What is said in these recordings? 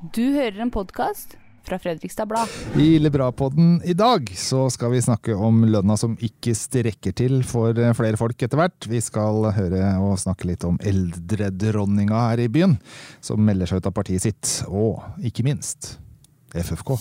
Du hører en podkast fra Fredrikstad Blad. I Libra-podden i dag så skal vi snakke om lønna som ikke strekker til for eh, flere folk etter hvert. Vi skal høre og snakke litt om eldredronninga her i byen, som melder seg ut av partiet sitt. Og ikke minst FFK.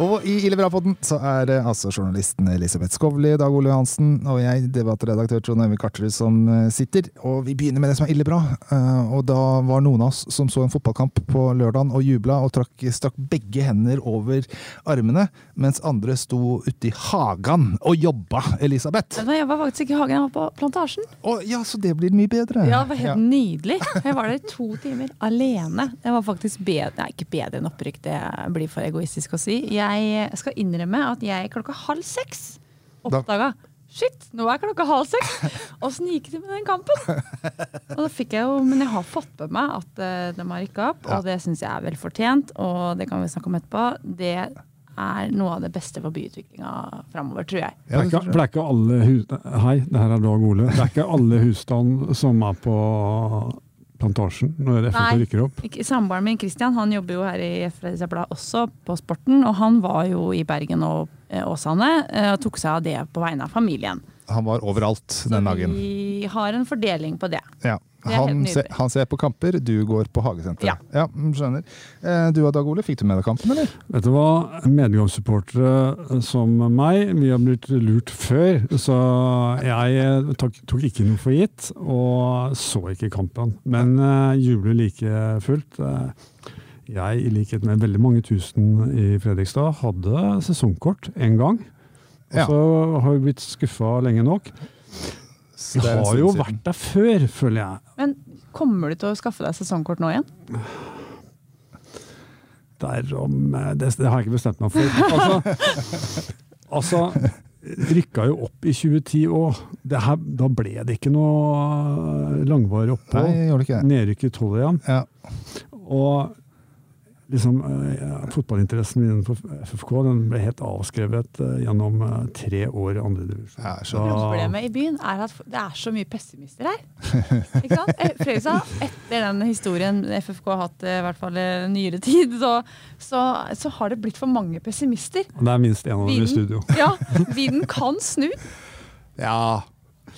Og i Illebra-podden så er det altså journalisten Elisabeth Skovli, Dag Ole Johansen og jeg, debattredaktør Trond Øyvind Karterud, som eh, sitter. Og vi begynner med det som er ildebra. Eh, og da var noen av oss som så en fotballkamp på lørdagen og jubla og trakk, strakk begge hender over armene, mens andre sto ute i hagen og jobba, Elisabeth. Jeg var faktisk ikke i hagen, jeg var på Plantasjen. Å ja, så det blir mye bedre. Ja, det var helt nydelig. Jeg var der i to timer alene. Det var faktisk bedre, nei, ikke bedre enn opprykk, det blir for egoistisk å si. Jeg skal innrømme at jeg klokka halv seks oppdaga Shit, nå er klokka halv seks! Åssen gikk det med den kampen? Og da fikk jeg jo, Men jeg har fått med meg at uh, de har rykka opp, Ja. og det syns jeg er vel fortjent. Og det kan vi snakke om etterpå. Det er noe av det beste for byutviklinga framover, tror jeg. Ja, det er ikke alle hus... Hei, det her er Dag Ole. Det er ikke alle husstand som er på Plantasjen når FK Nei. rykker opp. Nei, Samboeren min Christian han jobber jo her i Fredrikstad Blad også, på Sporten. Og han var jo i Bergen og eh, Åsane eh, og tok seg av det på vegne av familien. Han var overalt den dagen. Så vi har en fordeling på det. Ja. Han, se, ser, han ser på kamper, du går på hagesenteret. Ja. ja. skjønner. Eh, Du og Dag Ole, fikk du med deg kampen, eller? Vet du hva, medgangssupportere som meg, vi har blitt lurt før. Så jeg tok, tok ikke noe for gitt, og så ikke kampen. Men uh, jubler like fullt. Eh, jeg, i likhet med veldig mange tusen i Fredrikstad, hadde sesongkort en gang. Og Ja. så har vi blitt skuffa lenge nok. Vi det har jo siden. vært der før, føler jeg. Men kommer du til å skaffe deg sesongkort nå igjen? Derom, eh, det, det har jeg ikke bestemt meg for. Altså, altså rykka jo opp i 2010 òg. Da ble det ikke noe langvarig opphold. jeg gjorde det. Nedrykk i tolv igjen. Ja. Og liksom, eh, fotballinteressen min for FFK den ble helt avskrevet eh, gjennom eh, tre år i andredivisjon. Ja. Problemet i byen er at det er så mye pessimister her. Ikke sant? Fredrikstad, etter den historien FFK har hatt i hvert fall i nyere tid, så, så, så har det blitt for mange pessimister. Det er minst én av dem i studio. Ja, vinden kan snu. Ja.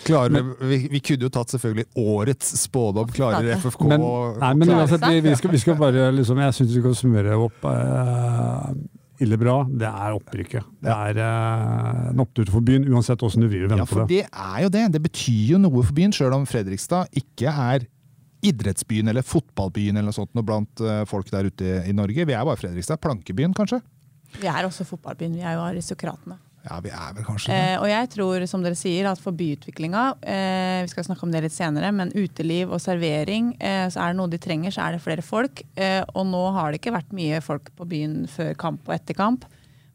Klarer, vi, vi kunne jo tatt selvfølgelig årets spådom. Klarer FFK Men, nei, men klare uansett, seg. vi, vi, skal, vi skal bare liksom, Jeg syns vi skal summere opp uh, ille bra. Det er opprykket. Det er uh, en opptur for byen, uansett åssen du vrir og Ja, vender for det. det er jo det. Det betyr jo noe for byen, sjøl om Fredrikstad ikke er idrettsbyen eller fotballbyen eller noe sånt noe blant uh, folk der ute i Norge. Vi er bare Fredrikstad. Plankebyen, kanskje? Vi er også fotballbyen, vi er jo aristokratene. Ja, vi er vel kanskje det. Eh, og jeg tror, som dere sier, at for byutviklinga, eh, vi skal snakke om det litt senere, men uteliv og servering, eh, så er det noe de trenger, så er det flere folk. Eh, og nå har det ikke vært mye folk på byen før kamp og etter kamp.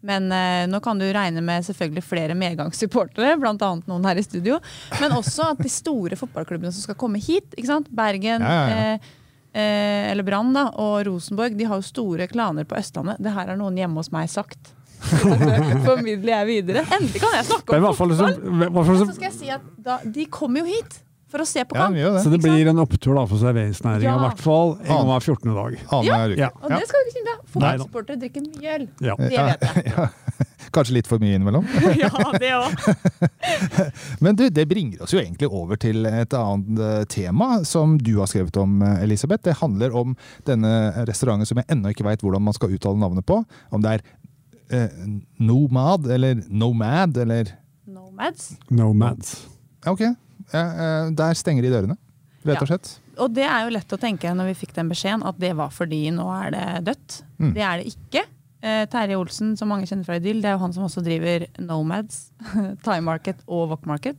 Men eh, nå kan du regne med selvfølgelig flere medgangssupportere, bl.a. noen her i studio. Men også at de store fotballklubbene som skal komme hit, ikke sant? Bergen Ja, ja, ja. Eh, eh, eller Brann og Rosenborg, de har jo store klaner på Østlandet. Det her har noen hjemme hos meg sagt. Det formidler jeg videre. Endelig kan jeg snakke om fotball! liksom, fall Så så, skal jeg si at da, de kommer jo hit for å se på Ja, kamp. gjør så det. det blir en opptur da for serveringsnæringa, Ja. i hvert fall en gang hver 14. dag. Ja. Ja. Og det skal du ikke kimse av. Fotballsupportere drikker mye øl. Ja. Det vet jeg. Kanskje litt for mye innimellom. Ja, det òg. Men du, det bringer oss jo egentlig over til et annet eh, tema som du har skrevet om, eh, Elisabeth. Det handler om denne restauranten som jeg ennå ikke veit hvordan man skal uttale navnet på. Om det er eh, Nomad eller Nomad eller Nomads. Nomads. Ok, Ja, eh, der stenger de dørene, rett og Ja. Og det er jo lett å tenke når vi fikk den beskjeden, at det var fordi nå er det dødt. Mm. Det er det ikke. Eh, Terje Olsen, som mange kjenner fra Idyll, det er jo han som også driver Nomads, Time Market og Wok Market.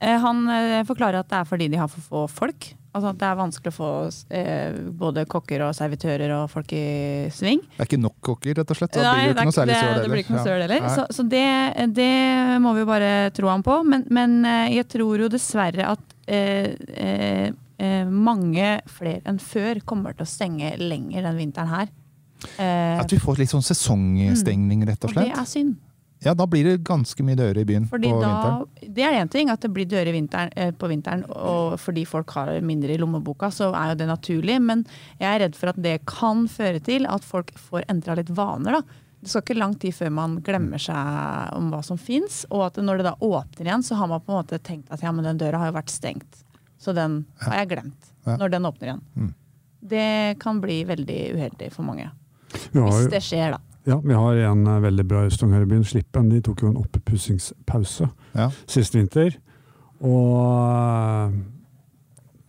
Eh, han eh, forklarer at det er fordi de har for få folk. Altså at det er vanskelig å få eh, både kokker og servitører og folk i sving. Det er ikke nok kokker, rett og slett. Da Nei, blir det ikke det, søl det blir ikke noe søl heller. Ja. Så, så det, det må vi jo bare tro han på. Men, men eh, jeg tror jo dessverre at eh, eh, eh, mange flere enn før kommer til å stenge lenger den vinteren her. Eh, At vi får litt sånn sesongstengning, rett og slett? og det er synd. Ja, da blir det ganske mye dører i byen Fordi på da, vinteren. det er én ting, at det blir dører vinteren, eh, på vinteren, og fordi folk har mindre i lommeboka, så er jo det naturlig. Men jeg er redd for at det kan føre til at folk får endra litt vaner. da. Det skal ikke lang tid før man glemmer seg om hva som fins, og at når det da åpner igjen, så har man på en måte tenkt at ja, men den døra har jo vært stengt. Så den har jeg glemt. Ja. Når den åpner igjen. Mm. Det kan bli veldig uheldig for mange. Vi Hvis det skjer, da. Ja, vi har en eh, veldig bra restaurant her i byen, Slippen. De tok jo en oppussingspause Ja. sist vinter. Og eh,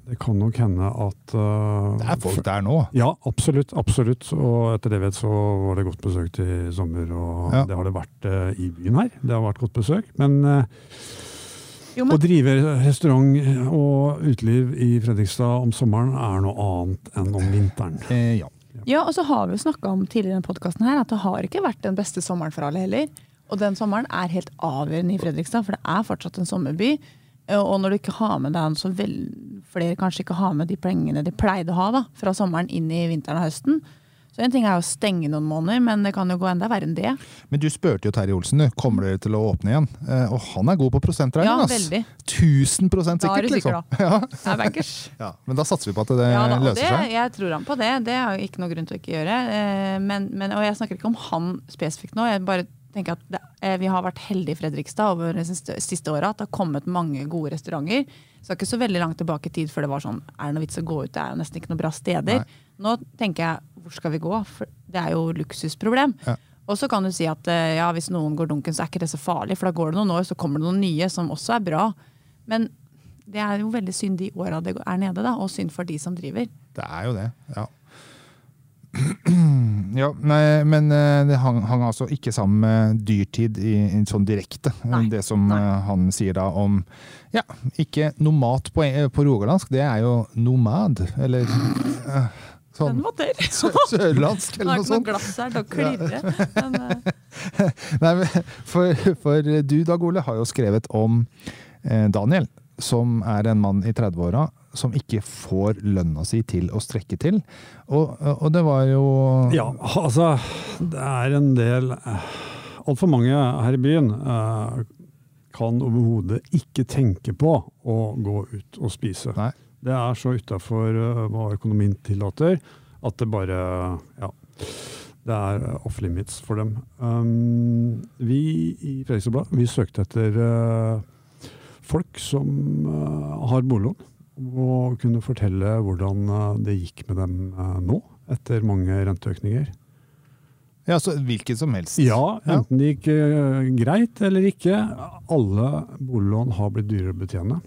det kan nok hende at uh, Det er folk der nå. Ja, absolutt. absolutt. Og etter det jeg vet så var det godt besøk til sommer, og Ja. det har det vært uh, i byen her. Det har vært godt besøk. Men uh, Jo, å drive restaurant og uteliv i Fredrikstad om sommeren er noe annet enn om vinteren. Eh, ja. Ja, og så har vi jo snakka om tidligere i denne podcasten her at det har ikke vært den beste sommeren for alle heller. Og den sommeren er helt avgjørende i Fredrikstad, for det er fortsatt en sommerby. Eh, Og når du ikke har med deg så vel, flere kanskje ikke har med de pengene de pleide å ha da, fra sommeren inn i vinteren og høsten. Så en ting er å stenge noen måneder, men det kan jo gå enda verre enn det. Men du spurte jo Terje Olsen, du. Kommer dere til å åpne igjen? Eh, og han er god på prosentregning, Ja, ass. veldig. 1000 sikkert, Da er du sikker, liksom. Ja. Det er bankers. ja. Men da satser vi på at det Ja, da, løser det, seg. jeg tror han på det. Det er jo ikke noe grunn til å ikke gjøre. Eh, Men, men, og jeg snakker ikke om han spesifikt nå. Jeg bare tenker at det, eh, Vi har vært heldige i Fredrikstad over de siste, åra. At det har kommet mange gode restauranter. Så det er ikke så veldig langt tilbake i tid før det var sånn Er det noe vits å gå ut? Det er jo nesten ikke noen bra steder. Nå tenker jeg hvor skal vi gå? For det er jo luksusproblem. Ja. Og så kan du si at eh, ja, hvis noen går dunken, så er ikke det så farlig. For da går det noen år, så kommer det noen nye som også er bra. Men det er jo veldig synd de åra det er nede, da, og synd for de som driver. Det er jo det, ja. Ja, nei, men eh, det hang, hang altså ikke sammen med dyrtid i, i sånn direkte. Nei, Det som nei. eh, han sier da om Ja, ikke nomat på, eh, på rogalandsk, det er jo nomad. Eller eh, Den sånn var tørr. sø sørlandsk, eller Det noe ikke noe sånt. glass her til å klirre. Men, eh, Nei, men for, for du, Dag Ole, har jo skrevet om eh, Daniel, som er en mann i 30-åra som ikke får lønna si til å strekke til. Og, og det var jo Ja, altså Det er en del Altfor mange her i byen eh, kan overhodet ikke tenke på å gå ut og spise. Nei. Det er så utafor hva økonomien tillater at det bare Ja. Det er eh, off limits for dem. Um, vi i Fredrikstad Blad vi søkte etter eh, folk som eh, har boliglån, og kunne fortelle hvordan eh, det gikk med dem eh, nå, etter mange renteøkninger. Ja, så hvilken som helst. Ja, enten det gikk eh, greit eller ikke. Alle boliglån har blitt dyrere å betjene.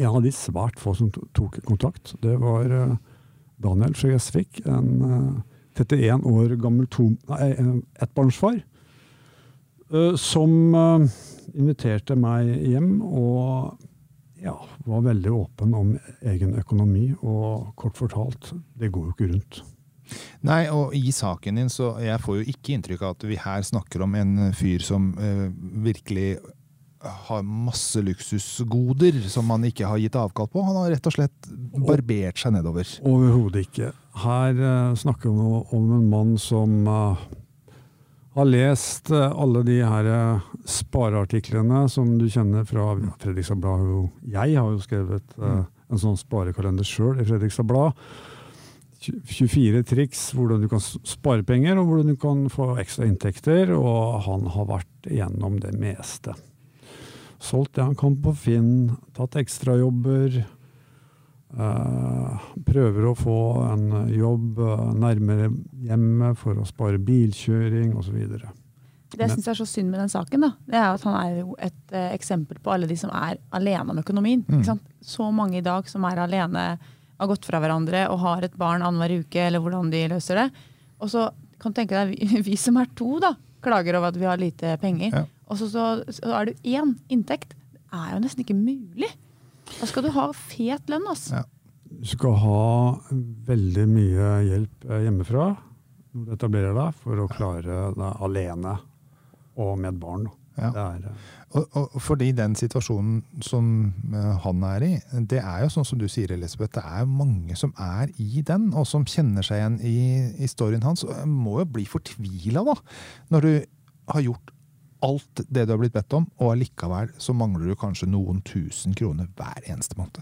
En av de svært få som tok kontakt, det var eh, Daniel fra Gjesvik. En eh, 31 år gammel to, nei, eh, ettbarnsfar. eh, Som eh, inviterte meg hjem og ja, var veldig åpen om egen økonomi. Og kort fortalt, det går jo ikke rundt. Nei, og i saken din, så jeg får jo ikke inntrykk av at vi her snakker om en fyr som eh, virkelig har masse luksusgoder som han ikke har gitt avkall på. Han har rett og slett barbert seg nedover. Overhodet ikke. Her uh, snakker vi om en mann som uh, har lest uh, alle de her spareartiklene som du kjenner fra Fredrikstad Blad. Jeg har jo skrevet eh, en sånn sparekalender sjøl i Fredrikstad Blad. 24 triks hvordan du kan spare penger, og hvordan du kan få ekstra inntekter. Og han har vært gjennom det meste. Solgt det han kan på Finn, tatt ekstrajobber. Eh, prøver å få en jobb eh, nærmere hjemmet for å spare bilkjøring osv. det jeg syns er så synd med den saken, da, det er at han er jo et eh, eksempel på alle de som er alene om økonomien. Mm. Så mange i dag som er alene, har gått fra hverandre og har et barn annenhver uke, eller hvordan de løser det. Og så kan du tenke deg, vi, vi som er to, da, klager over at vi har lite penger. Ja. Og så, så, så er du én inntekt. Det er jo nesten ikke mulig. Da skal du ha fet lønn, altså. Ja. Du skal ha veldig mye hjelp eh, hjemmefra når du etablerer deg, for å klare deg alene og med et barn. Ja. Det er, eh, Og, og fordi den situasjonen som eh, han er i, det er jo sånn som du sier, Elisabeth, det er mange som er i den, og som kjenner seg igjen i historien hans. Og jeg må jo bli fortvila, da, når du har gjort alt det du har blitt bedt om, og allikevel så mangler du kanskje noen tusen kroner hver eneste måned.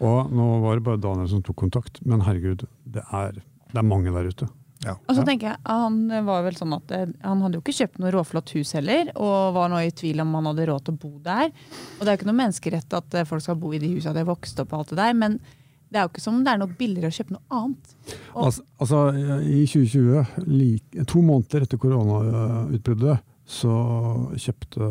Og nå var det bare Daniel som tok kontakt, men herregud, det er, det er mange der ute. Ja. Og så tenker jeg, Han var vel sånn at eh, han hadde jo ikke kjøpt noe råflott hus heller, og var nå i tvil om han hadde råd til å bo der. Og Det er jo ikke noe menneskerett at eh, folk skal bo i de husene de har vokst opp og alt det der, men det er jo ikke som om det er noe billigere å kjøpe noe annet. Og, Altså, altså, i 2020, like, to måneder etter koronautbruddet, så kjøpte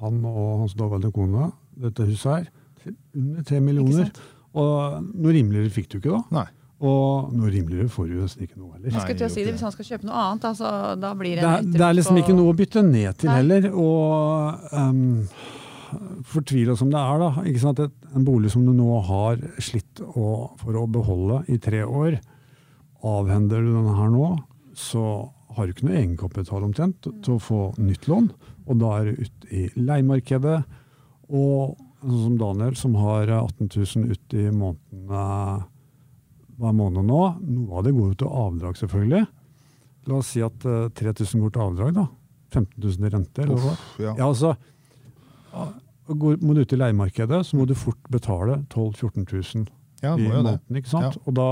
han og hans daværende kone dette huset her under tre millioner. Og noe rimeligere fikk du ikke da. Nei. Og noe rimeligere får du nesten ikke noe heller. jeg skulle til å si det, Hvis han skal kjøpe noe annet, altså, da blir det Det en er, det er liksom ikke noe å bytte ned til Nei. heller. Og um, fortvila som det er, da. Ikke sant? Et, en bolig som du nå har slitt å, for å beholde i tre år, avhender du denne her nå, så har du ikke noe egenkapital omtrent til å få nytt lån. Og da er du ute i leiemarkedet. Og sånn som Daniel, som har 18 000 ut i måneden eh, hver måned nå. Noe av det går jo til avdrag, selvfølgelig. La oss si at eh, 3000 går til avdrag, da. 15 000 i rente. Eller hva? Ja. Ja, altså, går, må du ut i leiemarkedet, så må du fort betale 12 000-14 000 ja, i må jo det. måneden. ikke sant? Og da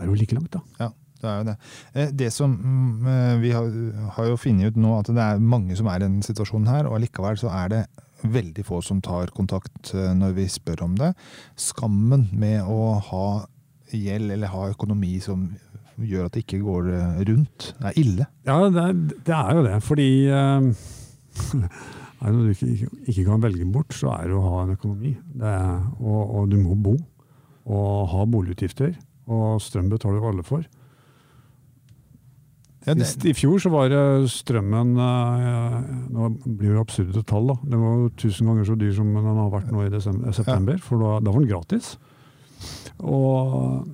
det er jo like langt, da. Det er jo det. Eh, Det som mm, eh, Vi har, har jo funnet ut nå at det er mange som er i den situasjonen her, og allikevel så er det veldig få som tar kontakt eh, når vi spør om det. Skammen med å ha gjeld eller ha økonomi som gjør at det ikke går rundt, rundt, er ille. Ja, det er, det er jo det. Fordi er det noe du ikke, ikke, kan velge bort, så er det å ha en økonomi. Det er, og, og du må bo. Og ha boligutgifter. Og strøm betaler alle for. Ja, det, I fjor så var det strømmen eh, Nå blir det absurde tall, da. Den var jo tusen ganger så dyr som den har vært nå i desember, september. For da, da var den gratis. Og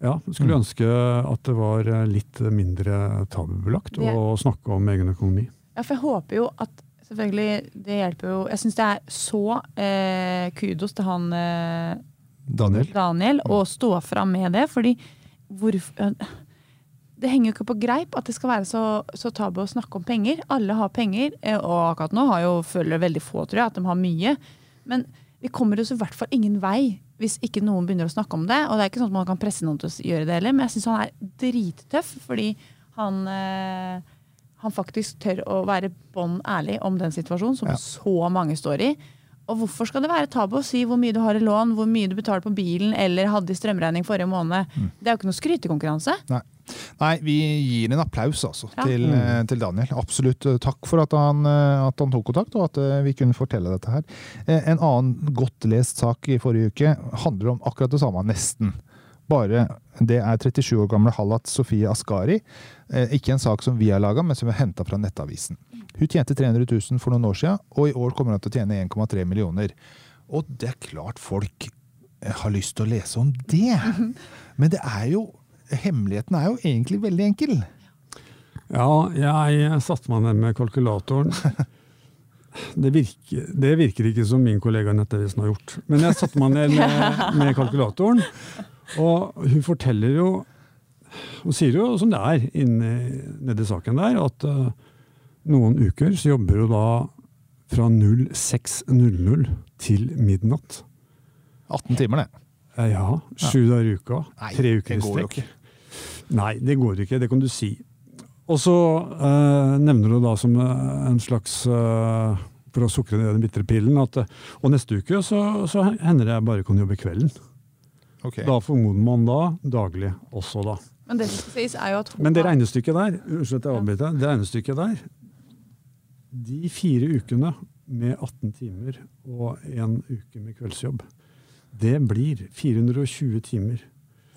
ja, skulle Mm. ønske at det var eh, litt mindre tabubelagt å snakke om egen økonomi. Ja, for jeg håper jo at selvfølgelig Det hjelper jo Jeg syns det er så eh, kudos til han eh, Daniel? Daniel å stå fram med det, fordi hvorfor det henger jo ikke på greip at det skal være så, så tabu å snakke om penger. Alle har penger, eh, og akkurat nå har jo, føler veldig få tror jeg, at de har mye. Men vi kommer oss i hvert fall ingen vei hvis ikke noen begynner å snakke om det. Og det er ikke sånn at man kan presse noen til å gjøre det heller, men jeg syns han er drittøff fordi han, eh, han faktisk tør å være bånn ærlig om den situasjonen som Ja. så mange står i. Og hvorfor skal det være tabu å si hvor mye du har i lån, hvor mye du betaler på bilen eller hadde i strømregning forrige måned? Mm. Det er jo ikke noe skrytekonkurranse. Nei. Nei, vi gir en applaus altså, Ja. til, Mm. eh, til Daniel. Absolutt. eh, Takk for at han, eh, at han tok kontakt, og at vi kunne fortelle dette her. En annen godt lest sak i forrige uke handler om akkurat det samme, nesten. Bare det er 37 år gamle Hallat Sofie Askari. Ikke en sak som vi har laga, men som vi har henta fra Nettavisen. Hun tjente 300 000 for noen år siden, og i år kommer hun til å tjene 1,3 millioner. Og det er klart folk har lyst til å lese om det. Men det er jo Hemmeligheten er jo egentlig veldig enkel. Ja, jeg satte meg ned med kalkulatoren. Det virker, det virker ikke som min kollega Nettavisen har gjort. Men jeg satte meg ned med, med kalkulatoren, og hun forteller jo Hun sier jo som det er inni, nedi saken der, at uh, noen uker så jobber hun da fra 06.00 til midnatt. 18 timer, det. Ja, sju dager i uka. Nei, tre uker i strekk. Nei, det går ikke. Det kan du si. Og så eh, nevner du da som eh, en slags eh, For å sukre ned den bitre pillen at eh, Og neste uke så, så hender det jeg bare kan jobbe kvelden. Okay. Da formoder man da daglig også, da. Men det som sies er jo at Men det regnestykket der, unnskyld at jeg avbryter, det regnestykket der De fire ukene med 18 timer og en uke med kveldsjobb, det blir 420 timer.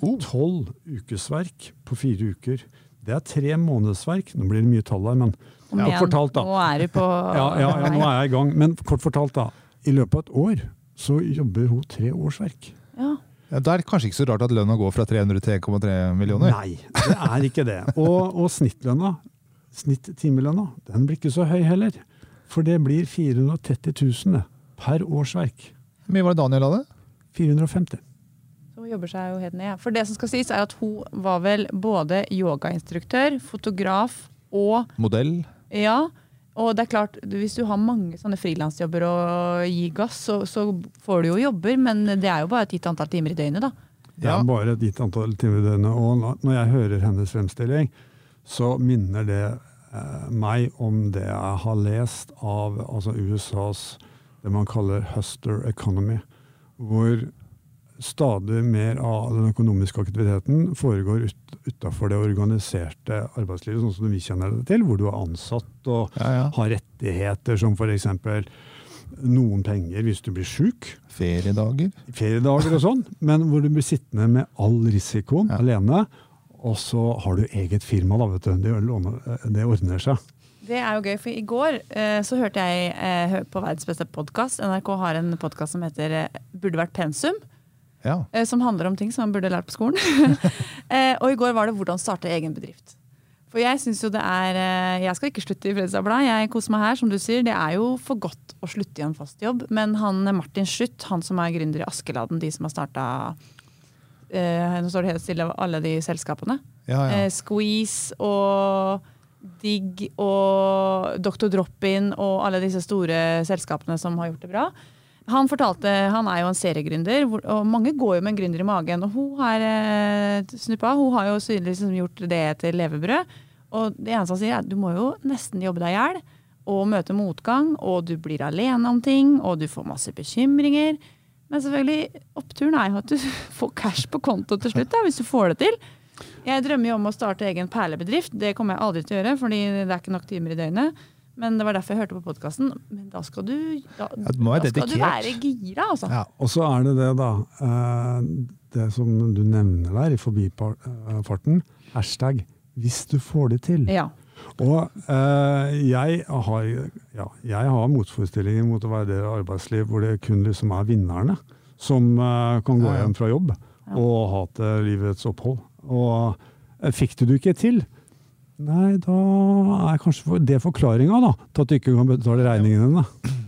Oh. Tolv ukesverk på fire uker. Det er tre månedsverk. Nå blir det mye tall her, men ja. kort fortalt, da. Nå er på Ja, ja, ja, nå er jeg i gang. Men kort fortalt, da. I løpet av et år så jobber hun tre årsverk. Ja. Ja, da er det kanskje ikke så rart at lønna går fra 300 til 1,3 millioner. Nei, det er ikke det. Og, og snittlønna, snitt-timelønna, den blir ikke så høy heller. For det blir 430 000 per årsverk. Hvor mye var det Daniel hadde? 450. Jobber seg jo helt ned. For det som skal sies er at hun var vel både yogainstruktør, fotograf og Modell? ja, Og det er klart, hvis du har mange sånne frilansjobber og gir gass, så, så får du jo jobber, men det er jo bare et gitt antall timer i døgnet, da. Det er bare et gitt antall timer i døgnet. Og når jeg hører hennes fremstilling, så minner det eh, meg om det jeg har lest av altså USAs det man kaller Huster economy, hvor stadig mer av den økonomiske aktiviteten foregår ut, utafor det organiserte arbeidslivet, sånn som vi kjenner det til, hvor du er ansatt og Ja, ja. har rettigheter som f.eks. noen penger hvis du blir sjuk, Feriedager. feriedager og sånn, men hvor du blir sittende med all risikoen Ja. alene, og så har du eget firma, da, vet du. Det, låner- det ordner seg. Det er jo gøy, for i går eh, så hørte jeg eh, på verdens beste podkast. NRK har en podkast som heter eh, Burde vært pensum. Ja. eh, Som handler om ting som man burde lært på skolen. Eh, og i går var det hvordan starte egen bedrift. For jeg synes jo det er eh, Jeg skal ikke slutte i Fredrikstad Blad. Jeg koser meg her, som du sier. Det er jo for godt å slutte i en fast jobb. Men han Martin Slutt, han som er gründer i Askeladden, de som har starta eh, Nå står det helt stille av alle de selskapene. Ja, ja. Eh, Squeeze og Digg og Dr. Drop-In og alle disse store selskapene som har gjort det bra. Han fortalte, han er jo en seriegründer, og mange går jo med en gründer i magen. Og hun har eh, snuppa, hun har jo liksom gjort det til levebrød. Og det eneste han sier, er at du må jo nesten jobbe deg i hjel og møte motgang, og du blir alene om ting, og du får masse bekymringer. Men selvfølgelig, oppturen er jo at du får cash på konto til slutt, da, hvis du får det til. Jeg drømmer jo om å starte egen perlebedrift. Det kommer jeg aldri til å gjøre, fordi det er ikke nok timer i døgnet. Men det var derfor jeg hørte på podkasten. Men da skal du, da, Ja, du være da skal du være gira, altså. Ja. Og så er det det, da. eh, Det som du nevner der i forbifarten. Hashtag 'hvis du får det til'. Ja. Og eh, jeg, har, ja, jeg har motforestillinger mot å være det arbeidsliv hvor det kun liksom er vinnerne som eh, kan gå hjem fra jobb og ha til livets opphold. Og fikk du det ikke til, nei, da er kanskje det forklaringa da, til at du ikke kan betale regningene dine.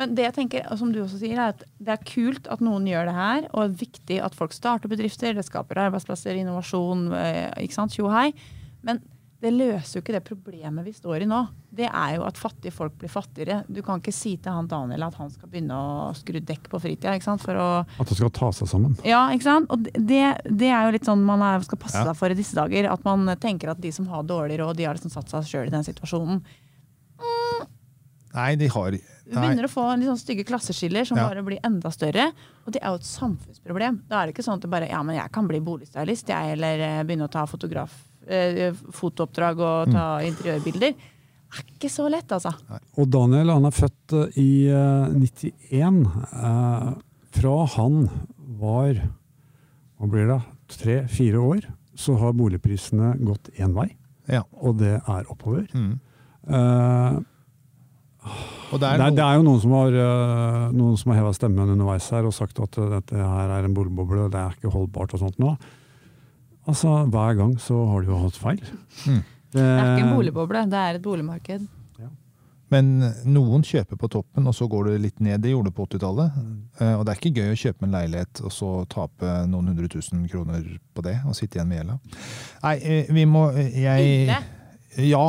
Men det jeg tenker, som du også sier, er at det er kult at noen gjør det her, og det er viktig at folk starter bedrifter, det skaper arbeidsplasser, innovasjon, eh, ikke sant, tjo hei. Men det løser jo ikke det problemet vi står i nå. Det er jo at fattige folk blir fattigere. Du kan ikke si til han Daniel at han skal begynne å skru dekk på fritida, ikke sant, å At det skal ta seg sammen. Ja, ikke sant? Og det, det er jo litt sånn man er, skal passe Ja. seg for i disse dager. At man tenker at de som har dårlig råd, de har liksom satt seg sjøl i den situasjonen. Nei, de har Du Vi begynner å få litt sånn stygge klasseskiller som Ja. bare blir enda større. Og det er jo et samfunnsproblem. Da er det ikke sånn at det bare ja, men jeg kan bli boligstylist, jeg, eller eh, begynne å ta fotograf, eh, fotooppdrag og ta interiørbilder. Det er ikke så lett, altså. Og Daniel han er født eh, i eh, 91. Eh, fra han var hva blir det, tre-fire år, så har boligprisene gått én vei, Ja. og det er oppover. Mm. Eh, Og det det, er, er, det er jo noen som har, uh, noen som har heva stemmen underveis her og sagt at dette her er en boligboble, det er ikke holdbart og sånt nå. Altså, Hver gang så har du jo hatt feil. Mm. Det er ikke en Eh, boligboble, det er et boligmarked. Men noen kjøper på toppen, og så går det litt ned. Det gjorde det på 80-tallet. Mm. Og det er ikke gøy å kjøpe en leilighet og så tape noen hundre tusen kroner på det, og sitte igjen med gjelda. Nei, eh, vi må eh, jeg, Ille. Ja,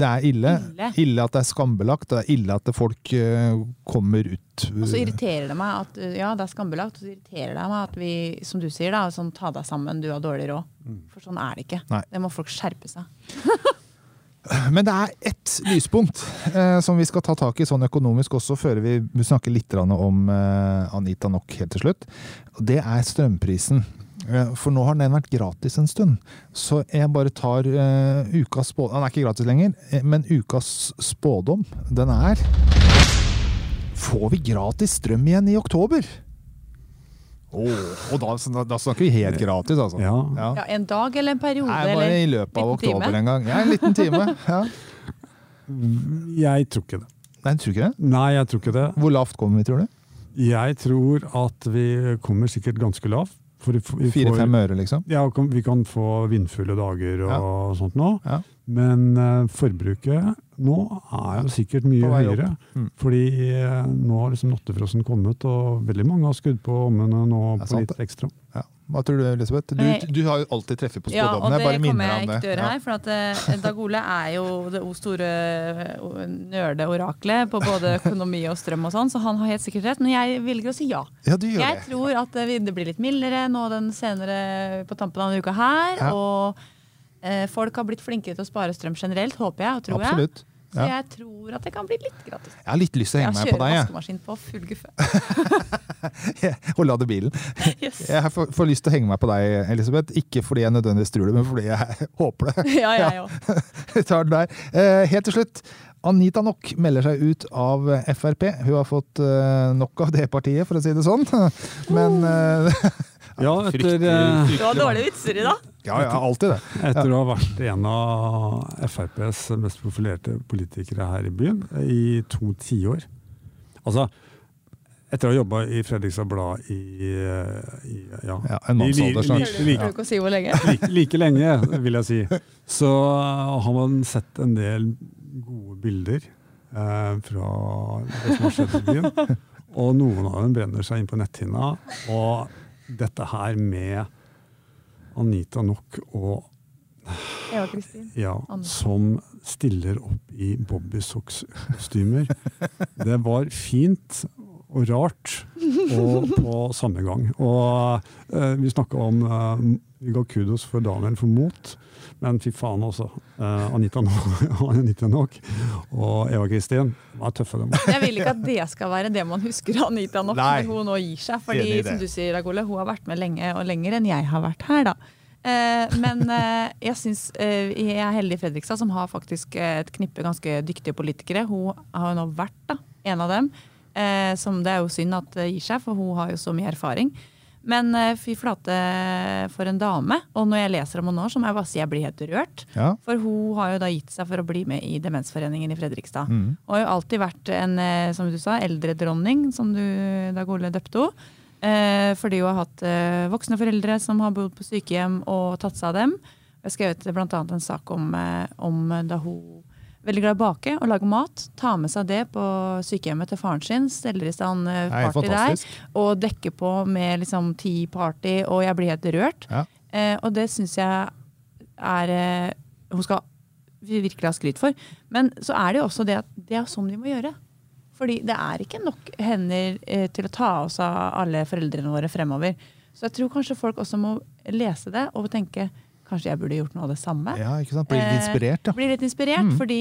det er ille. Ille. Ille at det er skambelagt. og Det er ille at folk eh, kommer ut Og så irriterer det meg at ja, det er skambelagt, og så irriterer det meg at vi, som du sier, da, sånn ta deg sammen, du har dårlig råd. For sånn er det ikke. Nei. Det må folk skjerpe seg. Men det er ett lyspunkt eh, som vi skal ta tak i sånn økonomisk også, før vi snakker litt om eh, Anita Nok helt til slutt. Og Det er strømprisen. Eh, For nå har den vært gratis en stund. Så jeg bare tar uh, ukas spådom Den er ikke gratis lenger, eh, men ukas spådom, den er Får vi gratis strøm igjen i oktober? Åh, og da, da snakker vi helt gratis, altså. Ja. Ja. Ja, En dag eller en periode? Nei, bare eller i løpet av oktober time? en gang. Ja, en liten time. Ja. Jeg tror ikke det. Nei, tror ikke det? Nei, jeg tror ikke det. Hvor lavt kommer vi, tror du? Jeg tror at vi kommer sikkert ganske lavt. Fire-fem øre, liksom? Ja, vi kan få vindfulle dager og sånt nå. Ja. Men eh, forbruket nå er den sikkert mye høyere. Mm. Fordi eh, nå har liksom nattefrosten kommet, og veldig mange har skudd på ommene nå på sant, litt ekstra. Ja. Hva tror du, Elisabeth? Du, Eh, du har jo alltid treffet på Ja, og spådommene. det kommer jeg ikke til å gjøre her. For at eh, Dag Ole er jo det store nerdeoraklet på både økonomi og strøm og sånn, så han har helt sikkert rett. Men jeg velger å si ja. Ja, du gjør Jeg det. tror at det blir litt mildere nå den senere på tampen av denne uka her. Ja. Og eh, folk har blitt flinkere til å spare strøm generelt, håper jeg og tror jeg. Så Ja. jeg tror at det kan bli litt gratis. Jeg har litt lyst til å henge meg på deg, jeg. kjører vaskemaskin på full guffe. og lader bilen. Yes. Jeg får, får lyst til å henge meg på deg, Elisabeth. Ikke fordi jeg nødvendigvis tror det, men fordi jeg håper det. Ja, jeg òg. Vi tar den der. Eh, helt til slutt. Anita Nok melder seg ut av Frp. Hun har fått eh, nok av det partiet, for å si det sånn. Men uh, Ja, etter, fryktelig- eh, Du har dårlige vitser i dag. Ja, ja, alltid det. etter å ha vært en av FrPs mest profilerte politikere her i byen i to tiår. Altså, etter å ha jobba i Fredrikstad Blad i, i ja, Ja, en mannsalder snart. li- like, ikke si like, like lenge, vil jeg si. Så har man sett en del gode bilder eh, fra det som har skjedd i byen. Og noen av dem brenner seg inn på netthinna. Og dette her med Anita Nok og Eva Kristin. ja, som stiller opp i bobbysocks-kostymer. Det var fint og rart og på samme gang. Og eh, vi snakka om eh, Vi ga kudos for Daniel for mot, men fy faen også. Uh, Anita, Nok- Anita Nok og Eva Kristin var tøffe, dem. Jeg vil ikke at det skal være det man husker av Anita nok Nei. når hun nå gir seg. Fordi som du sier, Ragole, hun har vært med lenge og lenger enn jeg har vært her. da. Uh, men uh, jeg synes eh, jeg er heldig i Fredrikstad, som har faktisk eh, et knippe ganske dyktige politikere. Hun har jo nå vært da, en av dem. Eh, som det er jo synd at gir seg, for hun har jo så mye erfaring. Men eh, fy flate for en dame. Og når jeg leser om henne nå, så må jeg bare si jeg blir helt rørt. Ja. For hun har jo da gitt seg for å bli med i Demensforeningen i Fredrikstad. Mm. Og har jo alltid vært en eh, som du sa, eldredronning, som du Dag Ole døpte henne. Eh, fordi hun har hatt eh, voksne foreldre som har bodd på sykehjem og tatt seg av dem. Jeg har skrevet bl.a. en sak om, eh, om da hun veldig glad i å bake og lage mat. Ta med seg det på sykehjemmet til faren sin, steller i stand party Nei, der. Og dekker på med liksom tea party, og jeg blir helt rørt. Ja. Eh, og det syns jeg er eh, Hun skal virkelig ha skryt for. Men så er det jo også det at det er sånn vi må gjøre. Fordi det er ikke nok hender eh, til å ta oss av alle foreldrene våre fremover. Så jeg tror kanskje folk også må lese det og tenke kanskje jeg burde gjort noe av det samme. ja, ikke sant? Blir litt Eh, inspirert, da. Blir litt inspirert, Mm. fordi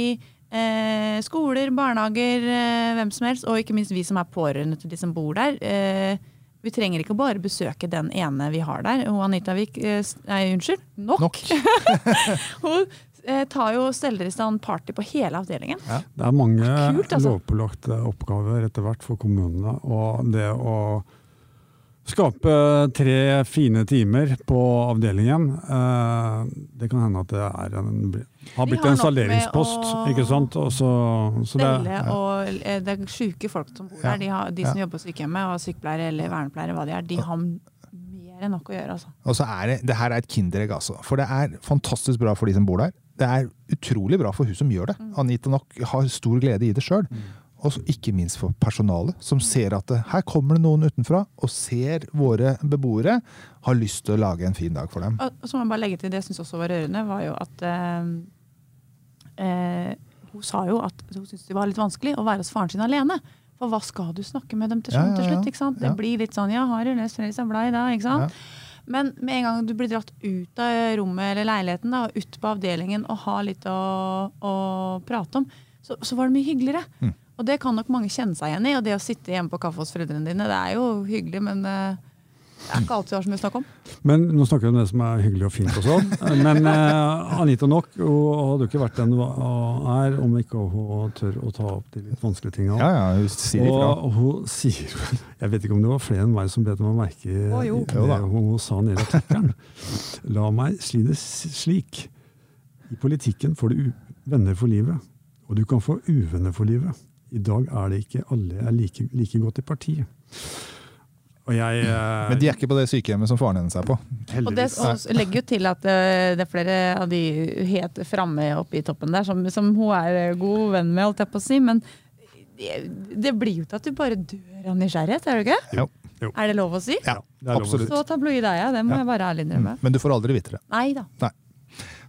eh, skoler, barnehager, eh, hvem som helst, og ikke minst vi som er pårørende til de som bor der. Eh, vi trenger ikke bare besøke den ene vi har der. Og Anita Vik, eh, nei, unnskyld, nok. Nok. Hun eh, tar jo steller i stand party på hele avdelingen. Det er mange Kult, altså. lovpålagte oppgaver etter hvert for kommunene. Og det å skape tre fine timer på avdelingen, eh, det kan hende at det er en, har blitt har en salderingspost. ikke sant? Og så, så det, ja. og eh, det er sjuke folk som bor Ja. der. De, har, de som Ja. jobber på sykehjemmet, og sykepleiere eller vernepleiere, hva de er, de har mer enn nok å gjøre. altså. Og så er det, det her er et kinderegg, altså. For det er fantastisk bra for de som bor der. Det er utrolig bra for hun som gjør det. Mm. Anita nok har stor glede i det sjøl. Og ikke minst for personalet, som ser at det, her kommer det noen utenfra og ser våre beboere har lyst til å lage en fin dag for dem. Og, og så må jeg bare legge til det jeg syns også var rørende, var jo at eh, eh, Hun sa jo at hun syntes det var litt vanskelig å være hos faren sin alene. For hva skal du snakke med dem til, Ja, ja, ja, til slutt? ikke sant? Det blir litt sånn ja, har du lest Fredrikstad Blad i dag? ikke sant? Men med en gang du blir dratt ut av rommet eller leiligheten da, og ut på avdelingen og har litt å, å prate om, så, så var det mye hyggeligere. Mm. Og det kan nok mange kjenne seg igjen i. Og det å sitte hjemme på kaffe hos foreldrene dine, det er jo hyggelig, men eh, det er ikke alt du har så mye å snakke om. men nå snakker vi om det som er hyggelig og fint og sånn. Men eh, Anita Nok hun hadde jo ikke vært den hun er om ikke hun tør å ta opp de litt vanskelige tingene. Ja, ja, hun sier ifra. Og hun sier Jeg vet ikke om det var flere enn meg som bet meg merke i det hun, hun sa nede i artikkelen. La meg si det slik. I politikken får du u venner for livet, og du kan få uvenner for livet. I dag er det ikke alle er like, like godt i partiet. Og jeg eh, Men de er ikke på det sykehjemmet som faren hennes er på. Og det og legger jo til at eh, det er flere av de helt framme oppe i toppen der, som, som hun er god venn med, holdt jeg på å si. Men det, det blir jo til at du bare dør av nysgjerrighet, er det ikke? Jo. Jo. Er det lov å si? Ja, det er lov å si. Så tabloid er jeg, det må Ja. jeg bare ærlig innrømme. Men du får aldri vite det. Nei da,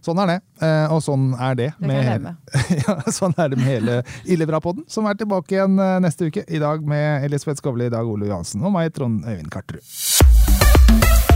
Sånn er det. Eh, og sånn er det, det med, ja, sånn er det med hele Illebrapodden, som er tilbake igjen eh, neste uke. I dag med Elisabeth Skovli, i dag Ole Johansen og meg, Trond Øyvind Karterud.